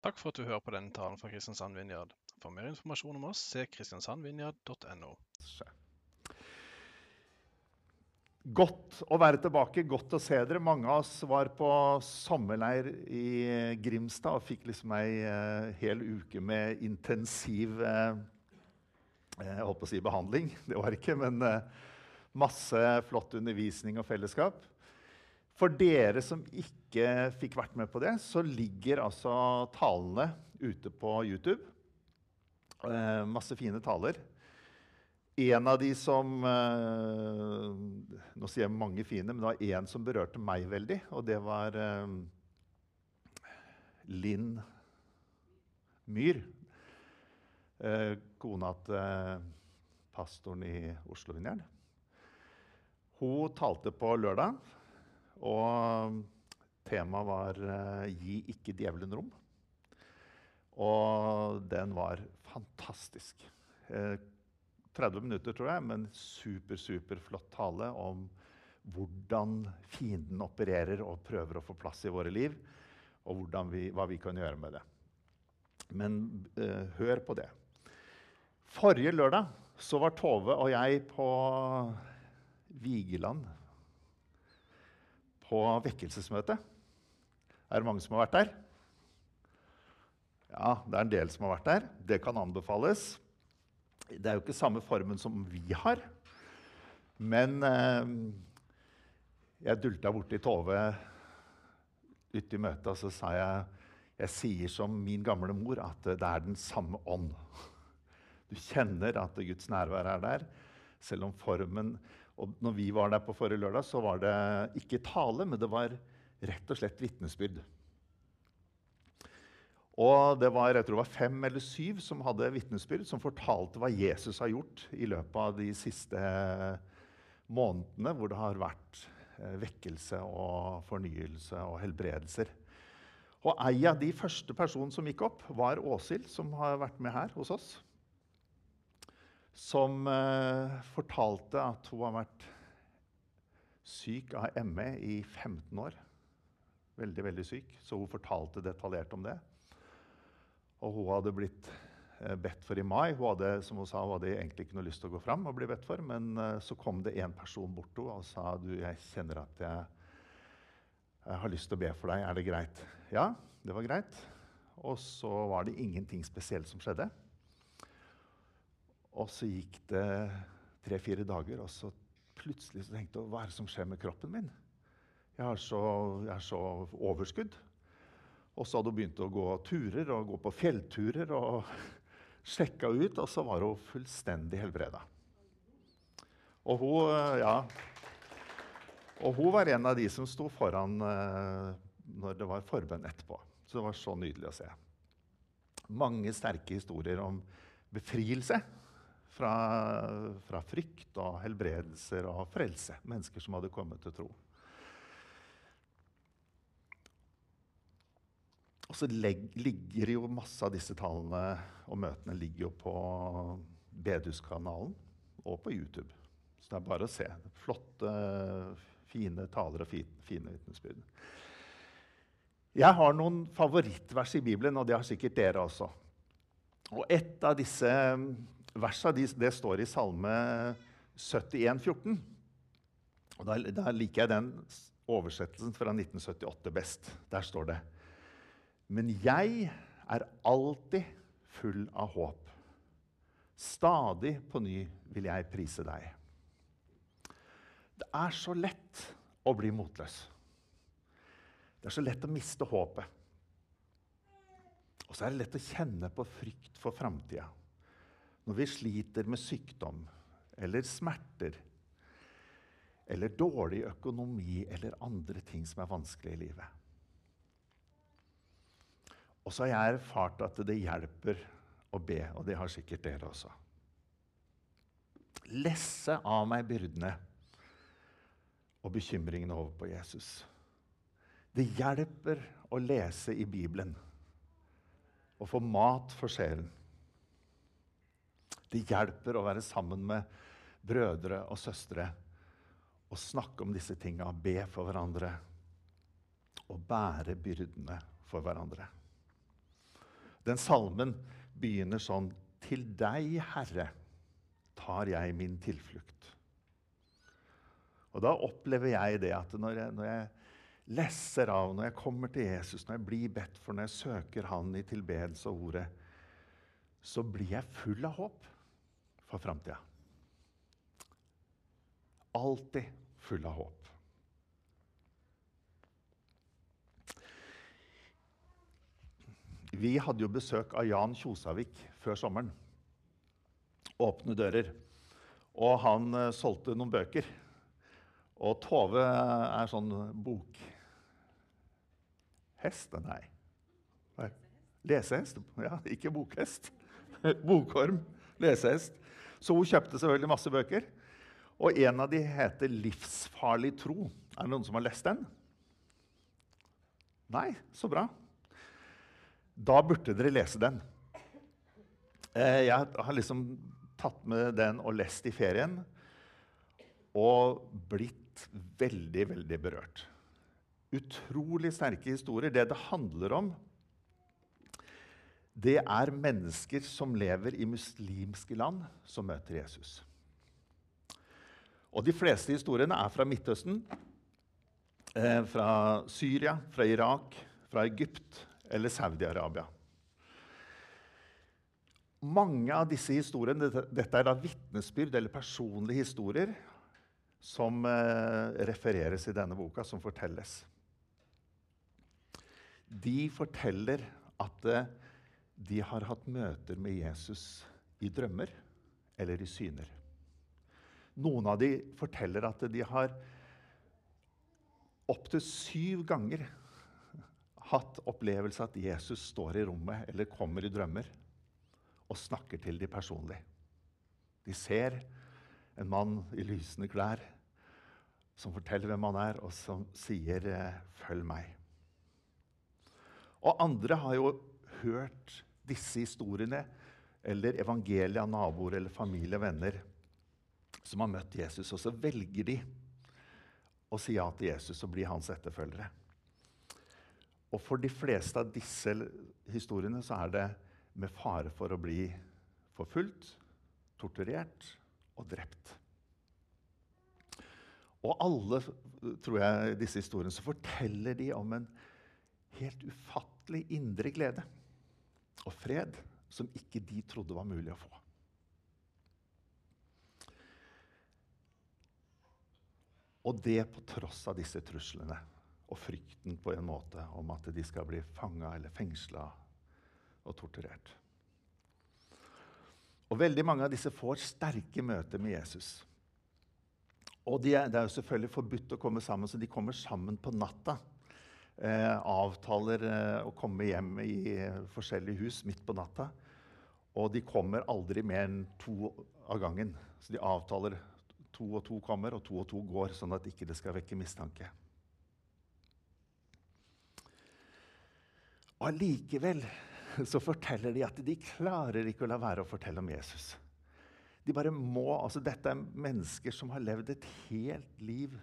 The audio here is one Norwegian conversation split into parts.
Takk for at du hører på denne talen fra Kristiansand Vinjard. For mer informasjon om oss, se kristiansandvinjard.no. Godt å være tilbake, godt å se dere. Mange av oss var på sommerleir i Grimstad og fikk liksom ei eh, hel uke med intensiv eh, jeg holdt å si behandling. Det var ikke, men eh, masse flott undervisning og fellesskap. For dere som ikke fikk vært med på det, så ligger altså talene ute på YouTube. Eh, masse fine taler. En av de som eh, Nå sier jeg mange fine, men det var én som berørte meg veldig, og det var eh, Linn Myhr. Eh, kona til pastoren i Oslo Vinjern. Hun talte på lørdag. Og temaet var uh, 'Gi ikke djevelen rom'. Og den var fantastisk. Eh, 30 minutter, tror jeg, men super, super flott tale om hvordan fienden opererer og prøver å få plass i våre liv, og vi, hva vi kan gjøre med det. Men eh, hør på det. Forrige lørdag så var Tove og jeg på Vigeland på vekkelsesmøte. Er det mange som har vært der? Ja, det er en del som har vært der. Det kan anbefales. Det er jo ikke samme formen som vi har. Men eh, jeg dulta borti Tove ute i møtet, og så sa jeg jeg sier som min gamle mor at det er den samme ånd. Du kjenner at Guds nærvær er der, selv om formen og når vi var der på forrige lørdag, så var det ikke tale, men det var rett og slett vitnesbyrd. Og det var jeg tror det var fem eller syv som hadde vitnesbyrd, som fortalte hva Jesus har gjort i løpet av de siste månedene, hvor det har vært eh, vekkelse og fornyelse og helbredelser. Og Ei av de første personene som gikk opp, var Åshild, som har vært med her hos oss som eh, fortalte at hun har vært syk av ME i 15 år. Veldig, veldig syk. Så hun fortalte detaljert om det. Og hun hadde blitt eh, bedt for i mai. Hun hadde som hun sa, hun hadde egentlig ikke noe lyst til å gå fram og bli bedt for, men eh, så kom det en person bort til henne og sa du, jeg kjenner at jeg, jeg har lyst til å be for deg. Er det greit? Ja, det var greit. Og så var det ingenting spesielt som skjedde. Og så gikk det tre-fire dager, og så plutselig så tenkte jeg hva er det som skjer med kroppen min? Jeg har så, jeg har så overskudd. Og så hadde hun begynt å gå turer og gå på fjellturer og sjekka ut, og så var hun fullstendig helbreda. Og hun, ja, og hun var en av de som sto foran uh, når det var forbønn etterpå. Så det var så nydelig å se. Mange sterke historier om befrielse fra, fra frykt og helbredelser og frelse. Mennesker som hadde kommet til tro. Og så ligger jo masse av disse tallene og møtene ligger jo på Bedehuskanalen og på YouTube. Så det er bare å se. Flotte, fine taler og fine vitnesbyrd. Jeg har noen favorittvers i Bibelen, og det har sikkert dere også. Og et av disse Versa det står i Salme 71, 14. Og da, da liker jeg den oversettelsen fra 1978 best. Der står det Men jeg er alltid full av håp. Stadig på ny vil jeg prise deg. Det er så lett å bli motløs. Det er så lett å miste håpet. Og så er det lett å kjenne på frykt for framtida når vi sliter med sykdom eller smerter eller dårlig økonomi eller andre ting som er vanskelig i livet. Og så har jeg erfart at det hjelper å be, og det har sikkert dere også. Lesse av meg byrdene og bekymringene over på Jesus. Det hjelper å lese i Bibelen og få mat for sjelen. Det hjelper å være sammen med brødre og søstre og snakke om disse tinga, be for hverandre og bære byrdene for hverandre. Den salmen begynner sånn Til deg, Herre, tar jeg min tilflukt. Og da opplever jeg det at når jeg, når jeg lesser av, når jeg kommer til Jesus, når jeg blir bedt for, når jeg søker Han i tilbedelse og ordet, så blir jeg full av håp for framtida. Alltid full av håp. Vi hadde jo besøk av Jan Kjosavik før sommeren. Åpne dører. Og han uh, solgte noen bøker. Og Tove er sånn bokhest Nei. Lesehest? Ja, ikke bokhest. Bokorm. Lesehest. Så hun kjøpte selvfølgelig masse bøker. Og en av de heter 'Livsfarlig tro'. Er det noen som har lest den? Nei? Så bra. Da burde dere lese den. Eh, jeg har liksom tatt med den og lest i ferien og blitt veldig, veldig berørt. Utrolig sterke historier. Det det handler om, det er mennesker som lever i muslimske land, som møter Jesus. Og De fleste historiene er fra Midtøsten, eh, fra Syria, fra Irak, fra Egypt eller Saudi-Arabia. Mange av disse historiene dette er da vitnesbyrd eller personlige historier som eh, refereres i denne boka, som fortelles. De forteller at eh, de har hatt møter med Jesus i drømmer eller i syner. Noen av de forteller at de har opptil syv ganger hatt opplevelse at Jesus står i rommet eller kommer i drømmer og snakker til dem personlig. De ser en mann i lysende klær som forteller hvem han er, og som sier eh, 'følg meg'. Og andre har jo hørt disse historiene eller evangeliet av naboer eller familie og venner som har møtt Jesus, og så velger de å si ja til Jesus og bli hans etterfølgere. Og for de fleste av disse historiene så er det med fare for å bli forfulgt, torturert og drept. Og alle tror jeg, disse historiene så forteller de om en helt ufattelig indre glede og fred som ikke de trodde var mulig å få. Og det på tross av disse truslene og frykten på en måte om at de skal bli fanga eller fengsla og torturert. Og Veldig mange av disse får sterke møter med Jesus. Og de er, Det er jo selvfølgelig forbudt å komme sammen, så de kommer sammen på natta. Eh, avtaler eh, å komme hjem i eh, forskjellige hus midt på natta. Og de kommer aldri mer enn to av gangen. Så de avtaler to og to kommer, og to og to går, sånn at ikke det skal vekke mistanke. Og allikevel så forteller de at de klarer ikke å la være å fortelle om Jesus. De bare må, altså Dette er mennesker som har levd et helt liv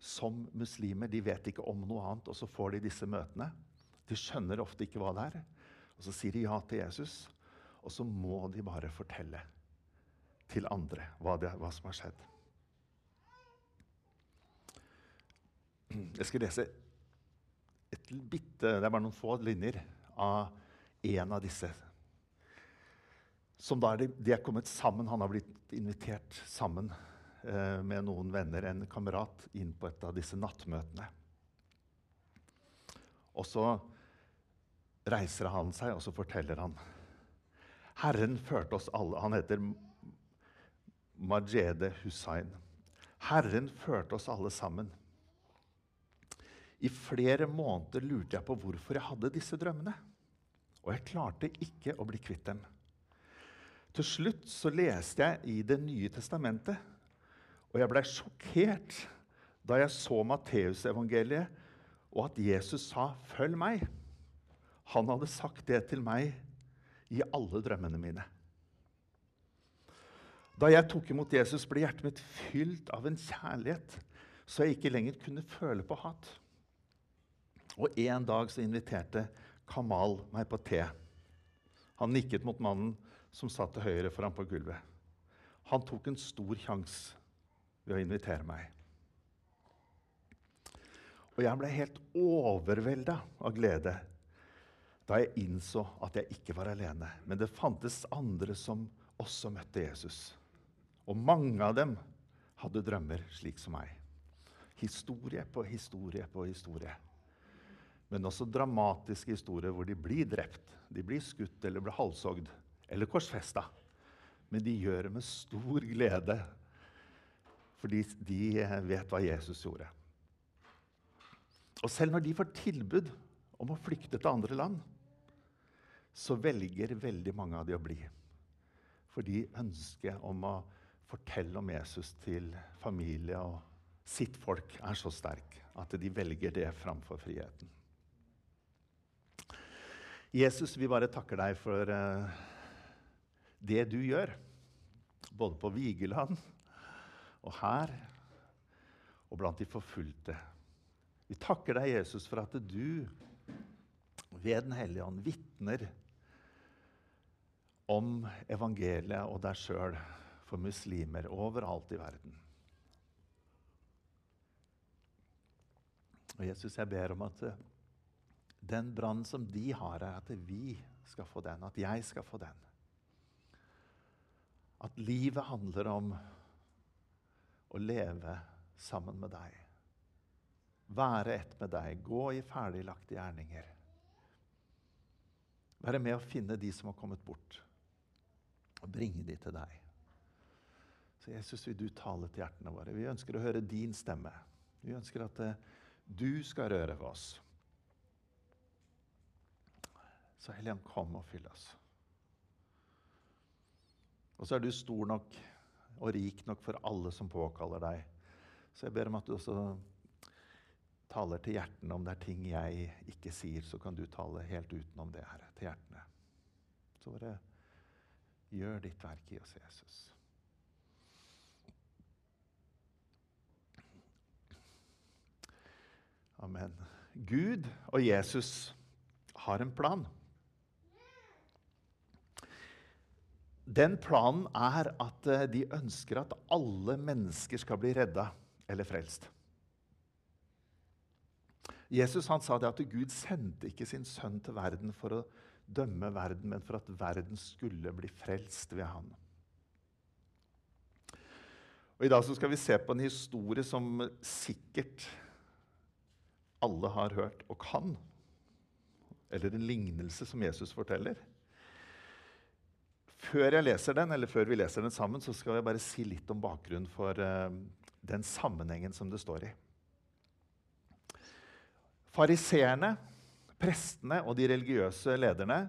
som muslimer. De vet ikke om noe annet, og så får de disse møtene. De skjønner ofte ikke hva det er. Og så sier de ja til Jesus, og så må de bare fortelle til andre hva, det, hva som har skjedd. Jeg skal lese et bitte, det er bare noen få linjer av en av disse. Som da er de, de er kommet sammen. Han har blitt invitert sammen med noen venner, en kamerat, inn på et av disse nattmøtene. Og så reiser han seg, og så forteller han. Herren førte oss alle Han heter Majede Hussain. Herren førte oss alle sammen i flere måneder lurte jeg på hvorfor jeg hadde disse drømmene. Og jeg klarte ikke å bli kvitt dem. Til slutt så leste jeg i Det nye testamentet, og jeg ble sjokkert da jeg så Matteusevangeliet og at Jesus sa 'følg meg'. Han hadde sagt det til meg i alle drømmene mine. Da jeg tok imot Jesus, ble hjertet mitt fylt av en kjærlighet så jeg ikke lenger kunne føle på hat. Og en dag så inviterte Kamal meg på te Han nikket mot mannen som satt til høyre for ham på gulvet. Han tok en stor sjanse ved å invitere meg. Og jeg ble helt overvelda av glede da jeg innså at jeg ikke var alene. Men det fantes andre som også møtte Jesus. Og mange av dem hadde drømmer slik som meg. Historie på historie på historie. Men også dramatiske historier hvor de blir drept, de blir skutt eller blir halshogd eller korsfesta. Men de gjør det med stor glede, fordi de vet hva Jesus gjorde. Og selv når de får tilbud om å flykte til andre land, så velger veldig mange av de å bli. Fordi ønsket om å fortelle om Jesus til familie og sitt folk er så sterk at de velger det framfor friheten. Jesus, vi bare takker deg for uh, det du gjør, både på Vigeland og her og blant de forfulgte. Vi takker deg, Jesus, for at du ved Den hellige ånd vitner om evangeliet og deg sjøl for muslimer overalt i verden. Og Jesus, jeg ber om at eh, den brannen som de har her, at vi skal få den, at jeg skal få den. At livet handler om å leve sammen med deg. Være ett med deg, gå i ferdiglagte gjerninger. Være med å finne de som har kommet bort, og bringe de til deg. Så Jesus, vil du tale til hjertene våre. Vi ønsker å høre din stemme. Vi ønsker at uh, du skal røre ved oss. Så Helligånd, kom og fyll oss. Og så er du stor nok og rik nok for alle som påkaller deg. Så jeg ber om at du også taler til hjertene om det er ting jeg ikke sier, så kan du tale helt utenom det, Herre, til hjertene. Så bare gjør ditt verk i oss, Jesus. Amen. Gud og Jesus har en plan. Den planen er at eh, de ønsker at alle mennesker skal bli redda eller frelst. Jesus han sa det at Gud sendte ikke sin sønn til verden for å dømme verden, men for at verden skulle bli frelst ved han. Og I dag skal vi se på en historie som sikkert alle har hørt og kan. Eller en lignelse som Jesus forteller. Før jeg leser den, eller før vi leser den sammen, så skal jeg bare si litt om bakgrunnen for uh, den sammenhengen som det står i. Fariseerne, prestene og de religiøse lederne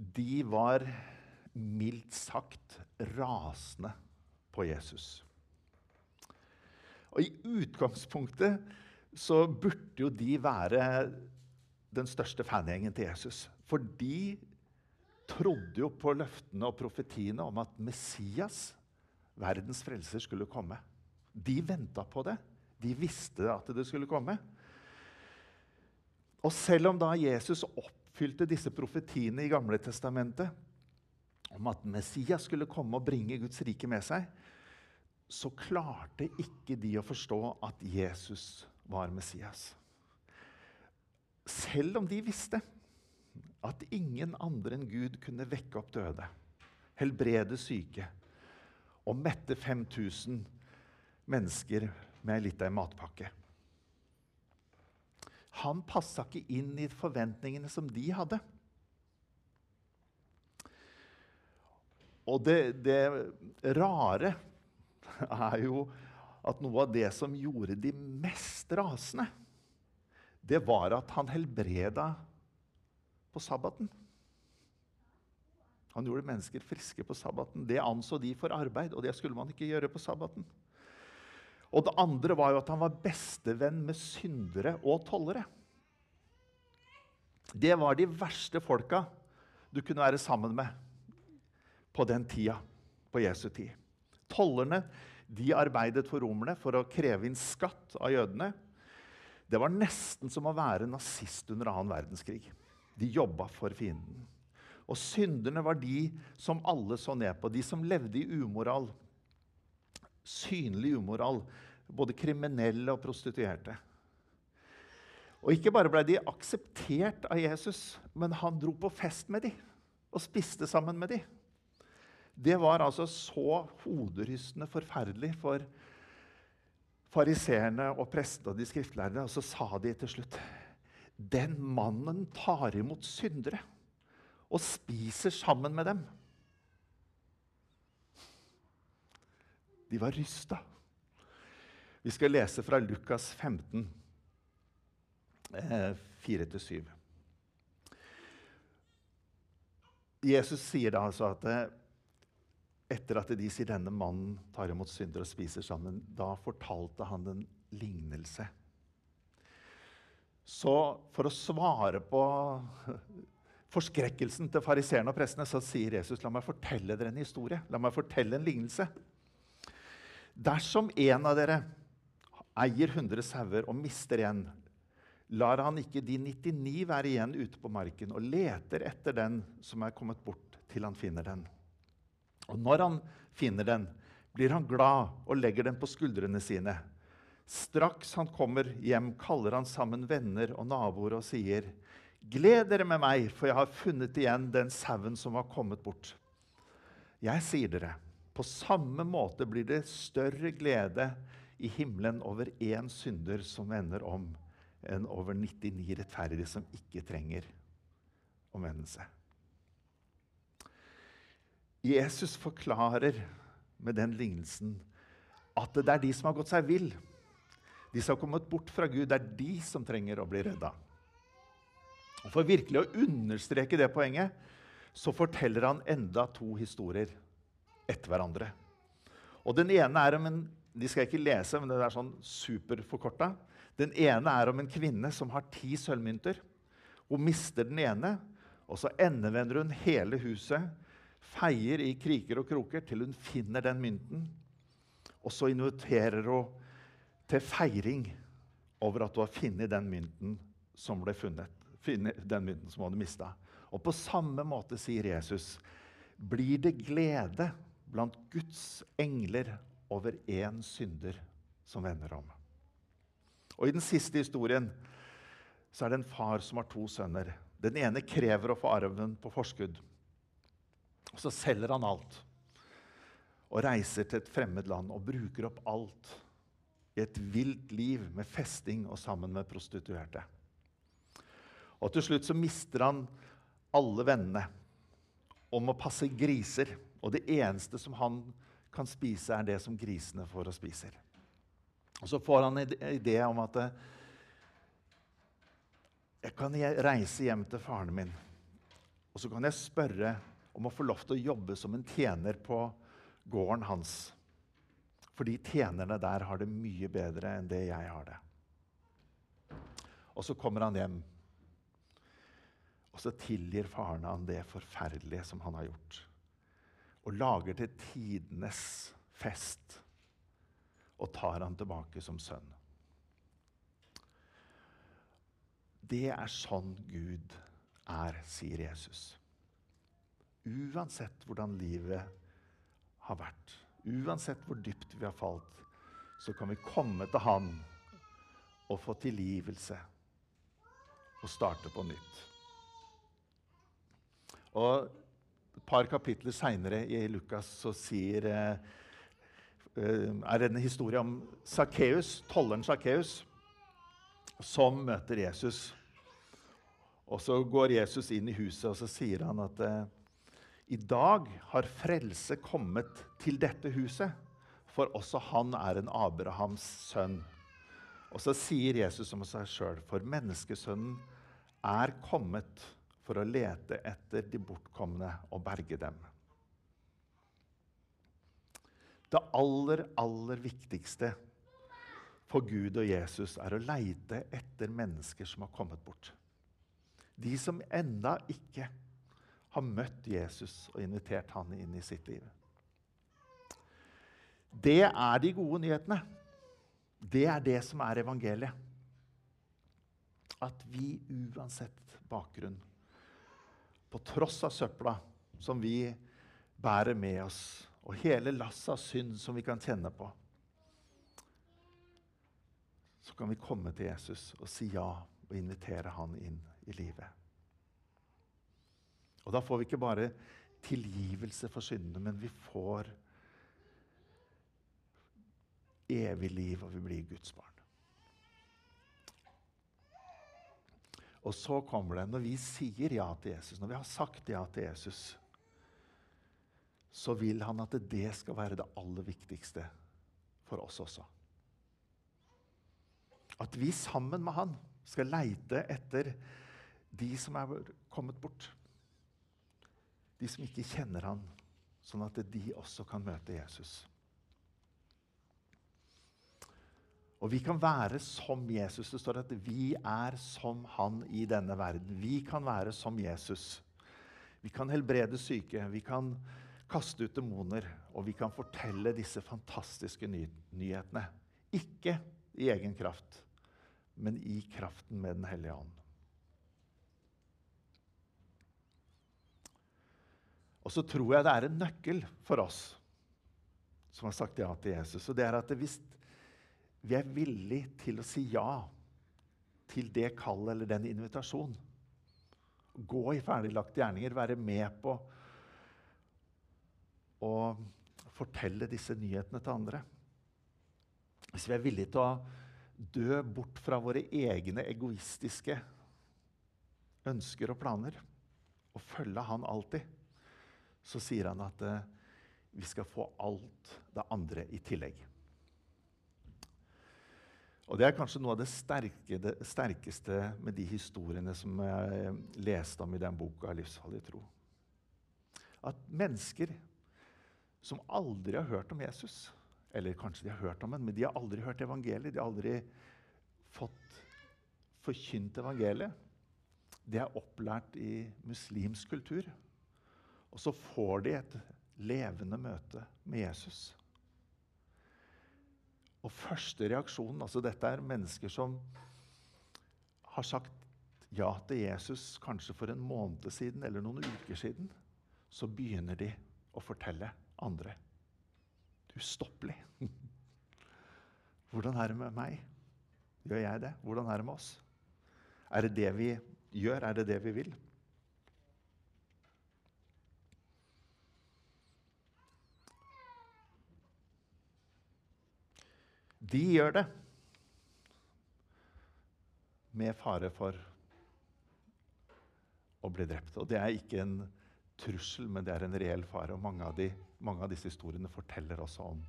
de var mildt sagt rasende på Jesus. Og I utgangspunktet så burde jo de være den største fangjengen til Jesus. For de trodde jo på løftene og profetiene om at Messias, verdens frelser, skulle komme. De venta på det. De visste at det skulle komme. Og selv om da Jesus oppfylte disse profetiene i Gamle testamentet om at Messias skulle komme og bringe Guds rike med seg, så klarte ikke de å forstå at Jesus var Messias. Selv om de visste at ingen andre enn Gud kunne vekke opp døde, helbrede syke og mette 5000 mennesker med av en matpakke. Han passa ikke inn i forventningene som de hadde. Og det, det rare er jo at noe av det som gjorde de mest rasende, det var at han helbreda på sabbaten. Han gjorde mennesker friske på sabbaten. Det anså de for arbeid, og det skulle man ikke gjøre på sabbaten. Og det andre var jo at han var bestevenn med syndere og tollere. Det var de verste folka du kunne være sammen med på den tida, på Jesu tid. Tollerne de arbeidet for romerne for å kreve inn skatt av jødene. Det var nesten som å være nazist under annen verdenskrig. De jobba for fienden. Og synderne var de som alle så ned på, de som levde i umoral. Synlig umoral. Både kriminelle og prostituerte. Og ikke bare ble de akseptert av Jesus, men han dro på fest med dem og spiste sammen med dem. Det var altså så hoderystende forferdelig for fariseerne og prestene og de skriftlærde. Og så sa de til slutt Den mannen tar imot syndere og spiser sammen med dem. De var rysta. Vi skal lese fra Lukas 15, 4-7. Eh, Jesus sier da altså at eh, etter at de sier denne mannen tar imot syndere og spiser sammen, da fortalte han en lignelse. Så for å svare på forskrekkelsen til fariseerne og prestene, så sier Jesus la meg fortelle dere en historie. La meg fortelle en lignelse. Dersom en av dere eier 100 sauer og mister en, lar han ikke de 99 være igjen ute på marken og leter etter den som er kommet bort, til han finner den. Og når han finner den, blir han glad og legger den på skuldrene sine. Straks han kommer hjem, kaller han sammen venner og naboer og sier:" Gled dere med meg, for jeg har funnet igjen den sauen som var kommet bort. Jeg sier dere, på samme måte blir det større glede i himmelen over én synder som vender om, enn over 99 rettferdige som ikke trenger omvendelse. Jesus forklarer med den lignelsen at det er de som har gått seg vill, de som har kommet bort fra Gud, det er de som trenger å bli redda. Og For virkelig å understreke det poenget så forteller han enda to historier etter hverandre. Og Den ene er om en de skal jeg ikke lese, men det er sånn superforkorta. Den ene er om en kvinne som har ti sølvmynter. Hun mister den ene, og så endevender hun hele huset feier i kriker og kroker til hun finner den mynten. Og så inviterer hun til feiring over at du har funnet den mynten som ble funnet. Den mynten som du hadde mista. Og på samme måte sier Jesus blir det glede blant Guds engler over én synder som vender om. Og I den siste historien så er det en far som har to sønner. Den ene krever å få arven på forskudd. Så selger han alt og reiser til et fremmed land og bruker opp alt i et vilt liv med festing og sammen med prostituerte. Og Til slutt så mister han alle vennene om å passe griser. Og det eneste som han kan spise, er det som grisene får og spiser. Og Så får han en idé om at eh, jeg kan reise hjem til faren min og så kan jeg spørre om å få lov til å jobbe som en tjener på gården hans. Fordi tjenerne der har det mye bedre enn det jeg har det. Og så kommer han hjem, og så tilgir faren han det forferdelige som han har gjort. Og lager til tidenes fest og tar han tilbake som sønn. Det er sånn Gud er, sier Jesus. Uansett hvordan livet har vært, uansett hvor dypt vi har falt, så kan vi komme til Han og få tilgivelse og starte på nytt. Og Et par kapitler seinere i Lukas så sier, eh, er det en historie om Sakkeus, tolleren Sakkeus, som møter Jesus. Og Så går Jesus inn i huset og så sier han at eh, i dag har frelse kommet til dette huset, for også han er en Abrahams sønn. Og så sier Jesus om seg sjøl, for menneskesønnen er kommet for å lete etter de bortkomne og berge dem. Det aller, aller viktigste for Gud og Jesus er å leite etter mennesker som har kommet bort. De som enda ikke har møtt Jesus og invitert han inn i sitt liv. Det er de gode nyhetene. Det er det som er evangeliet. At vi uansett bakgrunn, på tross av søpla som vi bærer med oss, og hele lasset av synd som vi kan kjenne på, så kan vi komme til Jesus og si ja og invitere han inn i livet. Og da får vi ikke bare tilgivelse for syndene, men vi får evig liv, og vi blir Guds barn. Og så kommer det, når vi sier ja til Jesus, når vi har sagt ja til Jesus, så vil han at det skal være det aller viktigste for oss også. At vi sammen med han skal leite etter de som er kommet bort. De som ikke kjenner han, sånn at de også kan møte Jesus. Og vi kan være som Jesus. Det står at vi er som han i denne verden. Vi kan være som Jesus. Vi kan helbrede syke, vi kan kaste ut demoner, og vi kan fortelle disse fantastiske ny nyhetene. Ikke i egen kraft, men i kraften med Den hellige ånd. Og så tror jeg det er en nøkkel for oss som har sagt ja til Jesus. Og det er at hvis vi er villige til å si ja til det kallet eller den invitasjonen. Gå i ferdiglagte gjerninger, være med på å fortelle disse nyhetene til andre. Hvis vi er villige til å dø bort fra våre egne egoistiske ønsker og planer og følge Han alltid, så sier han at uh, vi skal få alt det andre i tillegg. Og Det er kanskje noe av det, sterke, det, sterkeste med de historiene som jeg leste om i den boka 'Livsfarlig tro'. At mennesker som aldri har hørt om Jesus Eller kanskje de har hørt om ham, men de har aldri hørt evangeliet. De har aldri fått forkynt evangeliet. De er opplært i muslimsk kultur. Og så får de et levende møte med Jesus. Og første reaksjonen altså Dette er mennesker som har sagt ja til Jesus kanskje for en måned siden eller noen uker siden. Så begynner de å fortelle andre. Ustoppelig. Hvordan er det med meg? Gjør jeg det? Hvordan er det med oss? Er det det vi gjør? Er det det vi vil? De gjør det med fare for å bli drept. Og det er ikke en trussel, men det er en reell fare. Og mange av, de, mange av disse historiene forteller også om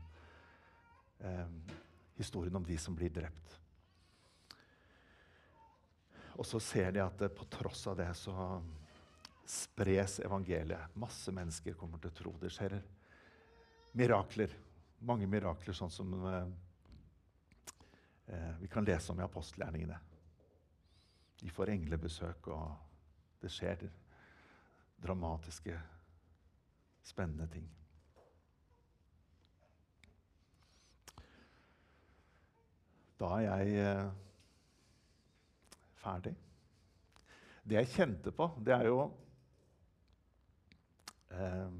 eh, historien om de som blir drept. Og så ser de at på tross av det så spres evangeliet. Masse mennesker kommer til å tro. Det skjer mirakler. Mange mirakler, sånn som eh, eh, vi kan lese om i apostelgjerningene. De får englebesøk, og det skjer dramatiske, spennende ting. Da er jeg eh, ferdig. Det jeg kjente på, det er jo eh,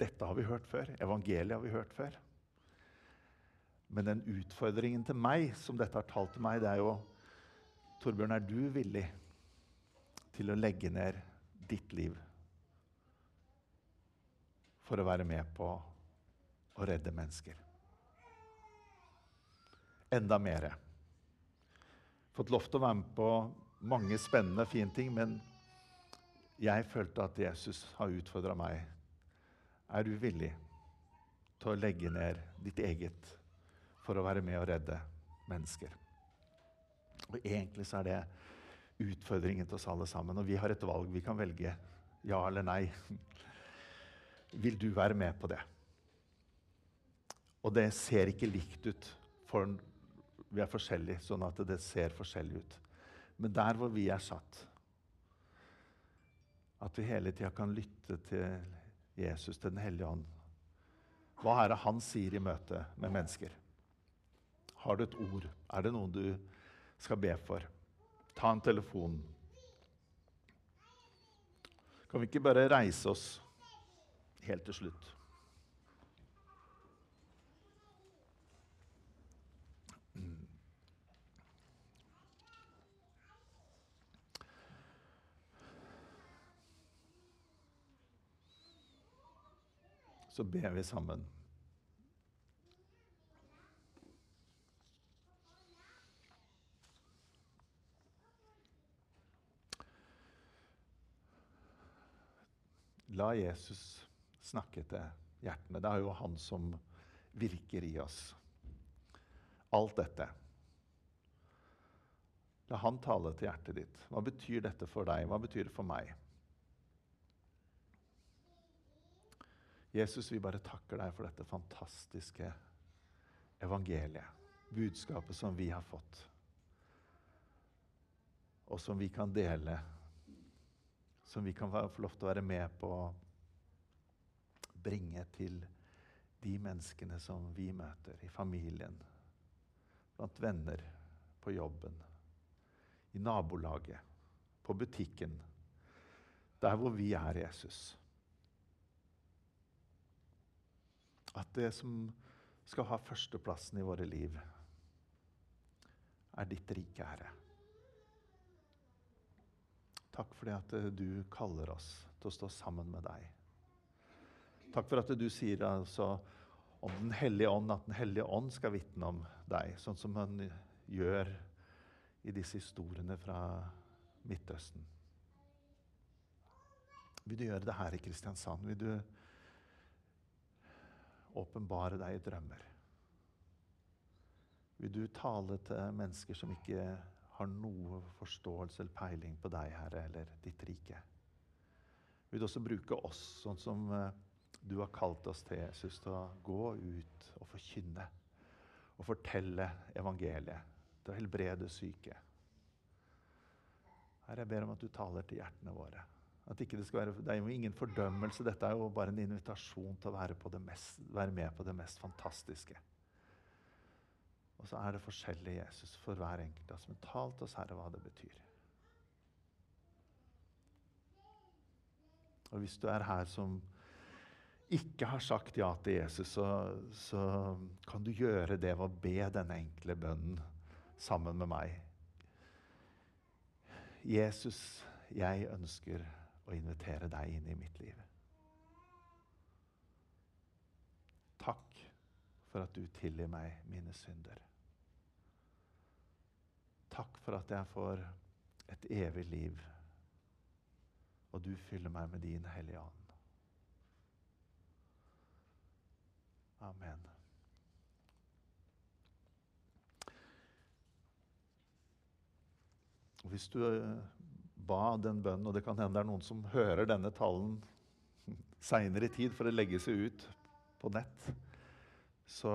Dette har vi hørt før. Evangeliet har vi hørt før. Men den utfordringen til meg som dette har talt til meg, det er jo Torbjørn, er du villig til å legge ned ditt liv for å være med på å redde mennesker? Enda mer. Fått lov til å være med på mange spennende, fine ting, men jeg følte at Jesus har utfordra meg. Er du villig til å legge ned ditt eget liv? For å være med og redde mennesker. Og Egentlig så er det utfordringen til oss alle sammen. Og vi har et valg. Vi kan velge ja eller nei. Vil du være med på det? Og det ser ikke likt ut, for vi er forskjellige, sånn at det ser forskjellig ut. Men der hvor vi er satt, at vi hele tida kan lytte til Jesus, til Den hellige ånd. Hva er det han sier i møte med mennesker? Har du et ord? Er det noe du skal be for? Ta en telefon. Kan vi ikke bare reise oss helt til slutt? Så ber vi sammen. La Jesus snakke til hjertene. Det er jo han som virker i oss. Alt dette. La han tale til hjertet ditt. Hva betyr dette for deg? Hva betyr det for meg? Jesus, vi bare takker deg for dette fantastiske evangeliet. Budskapet som vi har fått, og som vi kan dele. Som vi kan få lov til å være med på å bringe til de menneskene som vi møter i familien, blant venner, på jobben, i nabolaget, på butikken. Der hvor vi er, Jesus. At det som skal ha førsteplassen i våre liv, er ditt rike, Herre. Takk for det at eh, du kaller oss til å stå sammen med deg. Takk for at du sier altså om Den hellige ånd at Den hellige ånd skal vitne om deg, sånn som han gjør i disse historiene fra Midtøsten. Vil du gjøre det her i Kristiansand? Vil du åpenbare deg i drømmer. Vil du tale til mennesker som ikke har noe forståelse eller peiling på deg, Herre, eller ditt rike? Vil du også bruke oss sånn som eh, du har kalt oss til, Jesus, til å gå ut og forkynne og fortelle evangeliet, til å helbrede syke? Herre, jeg ber om at du taler til hjertene våre. Det, være, det er jo ingen fordømmelse, dette er jo bare en invitasjon til å være, mest, være, med på det mest fantastiske. Og så er det forskjellig Jesus for hver enkelt av oss. Men tal til oss, Herre, hva det betyr. Og hvis du er her som ikke har sagt ja til Jesus, så, så kan du gjøre det ved å be denne enkle bønnen sammen med meg. Jesus, jeg ønsker å invitere deg inn i mitt liv. Takk for at du tilgir meg mine synder. Takk for at jeg får et evig liv, og du fyller meg med din Hellige Ånd. Amen. Hvis du ba den bønnen, og det kan hende det er noen som hører denne talen seinere i tid, for det legge seg ut på nett, så,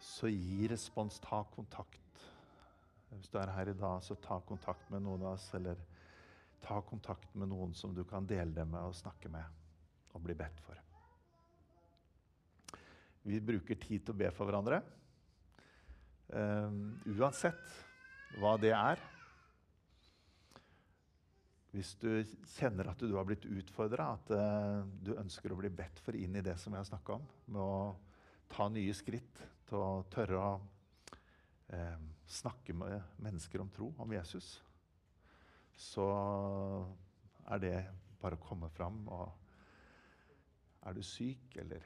så gi respons. Ta kontakt. Hvis du er her i dag, så ta kontakt med noen av oss, eller ta kontakt med noen som du kan dele det med og snakke med og bli bedt for. Vi bruker tid til å be for hverandre. Um, uansett hva det er. Hvis du kjenner at du har blitt utfordra, at uh, du ønsker å bli bedt for inn i det som jeg har snakka om, med å ta nye skritt til å tørre å uh, snakke med mennesker om tro, om Jesus, så er det bare å komme fram. Og er du syk, eller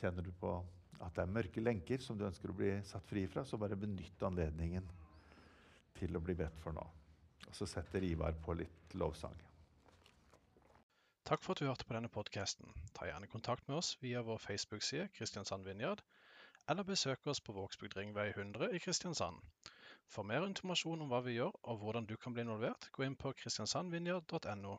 kjenner du på at det er mørke lenker som du ønsker å bli satt fri fra, så bare benytt anledningen til å bli bedt for nå. Og så setter Ivar på litt lovsang. Takk for at du hørte på denne podkasten. Ta gjerne kontakt med oss via vår Facebook-side Kristiansand Vinjard, eller besøk oss på Vågsbygd Ringvei 100 i Kristiansand. For mer informasjon om hva vi gjør og hvordan du kan bli involvert, gå inn på kristiansandvinjard.no.